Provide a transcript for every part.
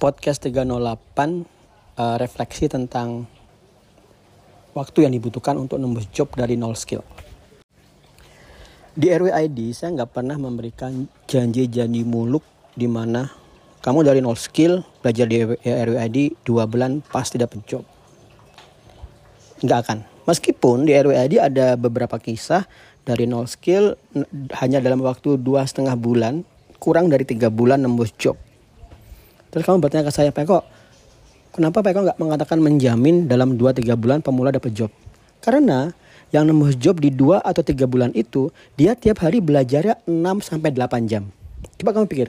podcast 308 uh, refleksi tentang waktu yang dibutuhkan untuk nembus job dari nol skill. Di RWID saya nggak pernah memberikan janji-janji muluk di mana kamu dari nol skill belajar di RWID dua bulan pasti dapat job. Nggak akan. Meskipun di RWID ada beberapa kisah dari nol skill hanya dalam waktu dua setengah bulan kurang dari tiga bulan nembus job Terus kamu bertanya ke saya, Peko, kenapa Peko nggak mengatakan menjamin dalam 2-3 bulan pemula dapat job? Karena yang nembus job di 2 atau 3 bulan itu, dia tiap hari belajarnya 6-8 jam. Coba kamu pikir,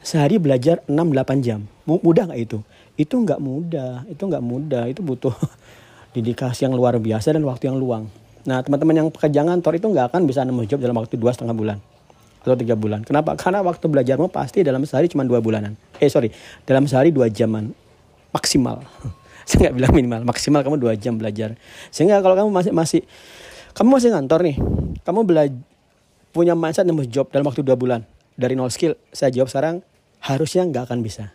sehari belajar 6-8 jam, mudah nggak itu? Itu nggak mudah, itu nggak mudah, itu butuh dedikasi yang luar biasa dan waktu yang luang. Nah teman-teman yang pekerja ngantor itu nggak akan bisa nembus job dalam waktu dua setengah bulan atau tiga bulan. Kenapa? Karena waktu belajarmu pasti dalam sehari cuma dua bulanan. Eh sorry, dalam sehari dua jaman maksimal. Saya nggak bilang minimal, maksimal kamu dua jam belajar. Sehingga kalau kamu masih masih kamu masih ngantor nih, kamu belajar punya mindset nemu job dalam waktu dua bulan dari nol skill. Saya jawab sekarang harusnya nggak akan bisa.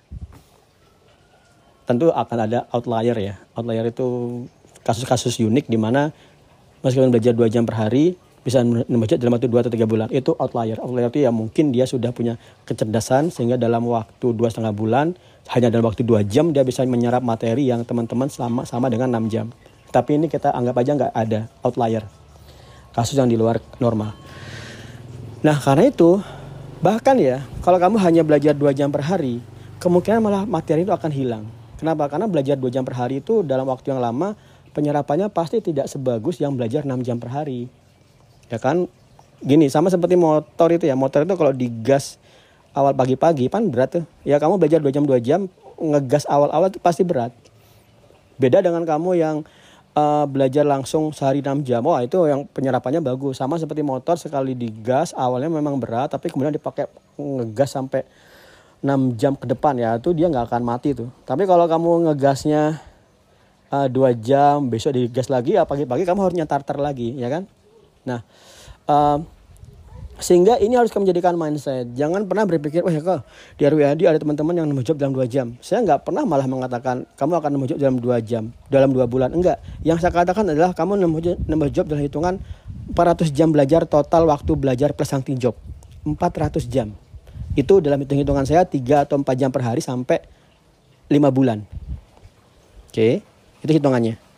Tentu akan ada outlier ya. Outlier itu kasus-kasus unik di mana meskipun belajar dua jam per hari, bisa membaca dalam waktu 2 atau 3 bulan. Itu outlier. Outlier itu ya mungkin dia sudah punya kecerdasan sehingga dalam waktu dua setengah bulan hanya dalam waktu dua jam dia bisa menyerap materi yang teman-teman selama sama dengan 6 jam. Tapi ini kita anggap aja nggak ada outlier. Kasus yang di luar normal. Nah karena itu bahkan ya kalau kamu hanya belajar dua jam per hari kemungkinan malah materi itu akan hilang. Kenapa? Karena belajar dua jam per hari itu dalam waktu yang lama penyerapannya pasti tidak sebagus yang belajar 6 jam per hari ya kan? Gini sama seperti motor itu ya. Motor itu kalau digas awal pagi-pagi kan berat tuh. Ya kamu belajar dua jam dua jam ngegas awal-awal itu pasti berat. Beda dengan kamu yang uh, belajar langsung sehari 6 jam. Wah itu yang penyerapannya bagus. Sama seperti motor sekali digas awalnya memang berat tapi kemudian dipakai ngegas sampai 6 jam ke depan ya itu dia nggak akan mati tuh. Tapi kalau kamu ngegasnya uh, jam besok digas lagi ya pagi-pagi kamu harus nyetar lagi ya kan Nah, uh, sehingga ini harus kamu jadikan mindset. Jangan pernah berpikir, wah ya kok di RWAD ada teman-teman yang nemu job dalam dua jam. Saya nggak pernah malah mengatakan kamu akan nemu job dalam dua jam, dalam dua bulan. Enggak. Yang saya katakan adalah kamu nemu, nemu job dalam hitungan 400 jam belajar total waktu belajar plus hunting job. 400 jam. Itu dalam hitung-hitungan saya 3 atau 4 jam per hari sampai 5 bulan. Oke, itu hitungannya.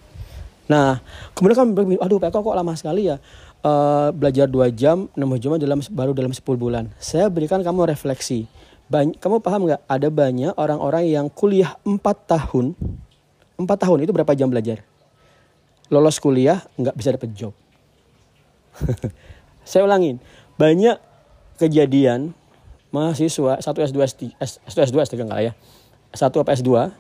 Nah, kemudian kan berpikir, aduh Pak kok lama sekali ya uh, belajar dua jam, enam jam dalam baru dalam 10 bulan. Saya berikan kamu refleksi. Bany kamu paham nggak? Ada banyak orang-orang yang kuliah 4 tahun. 4 tahun itu berapa jam belajar? Lolos kuliah nggak bisa dapat job. Saya ulangin. Banyak kejadian mahasiswa satu S2 S3, S1 S2 S3 enggak ya. Satu apa S2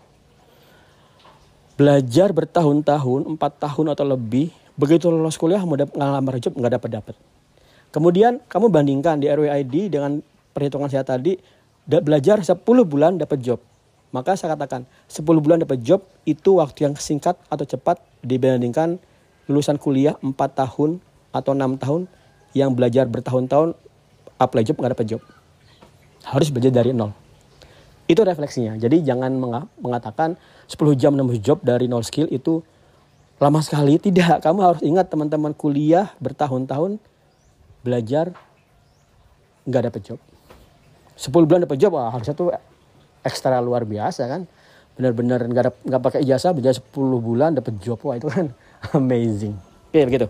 belajar bertahun-tahun, empat tahun atau lebih Begitu lulus kuliah mau ngelamar job nggak dapat dapat. Kemudian kamu bandingkan di RWID dengan perhitungan saya tadi belajar 10 bulan dapat job. Maka saya katakan 10 bulan dapat job itu waktu yang singkat atau cepat dibandingkan lulusan kuliah 4 tahun atau 6 tahun yang belajar bertahun-tahun apply job nggak dapat job. Harus belajar dari nol. Itu refleksinya. Jadi jangan mengatakan 10 jam nambah job dari nol skill itu lama sekali. Tidak. Kamu harus ingat teman-teman kuliah bertahun-tahun belajar nggak dapet job. 10 bulan dapet job wah harusnya tuh ekstra luar biasa kan? Benar-benar nggak nggak pakai ijazah belajar 10 bulan dapet job. Wah itu kan amazing. Oke begitu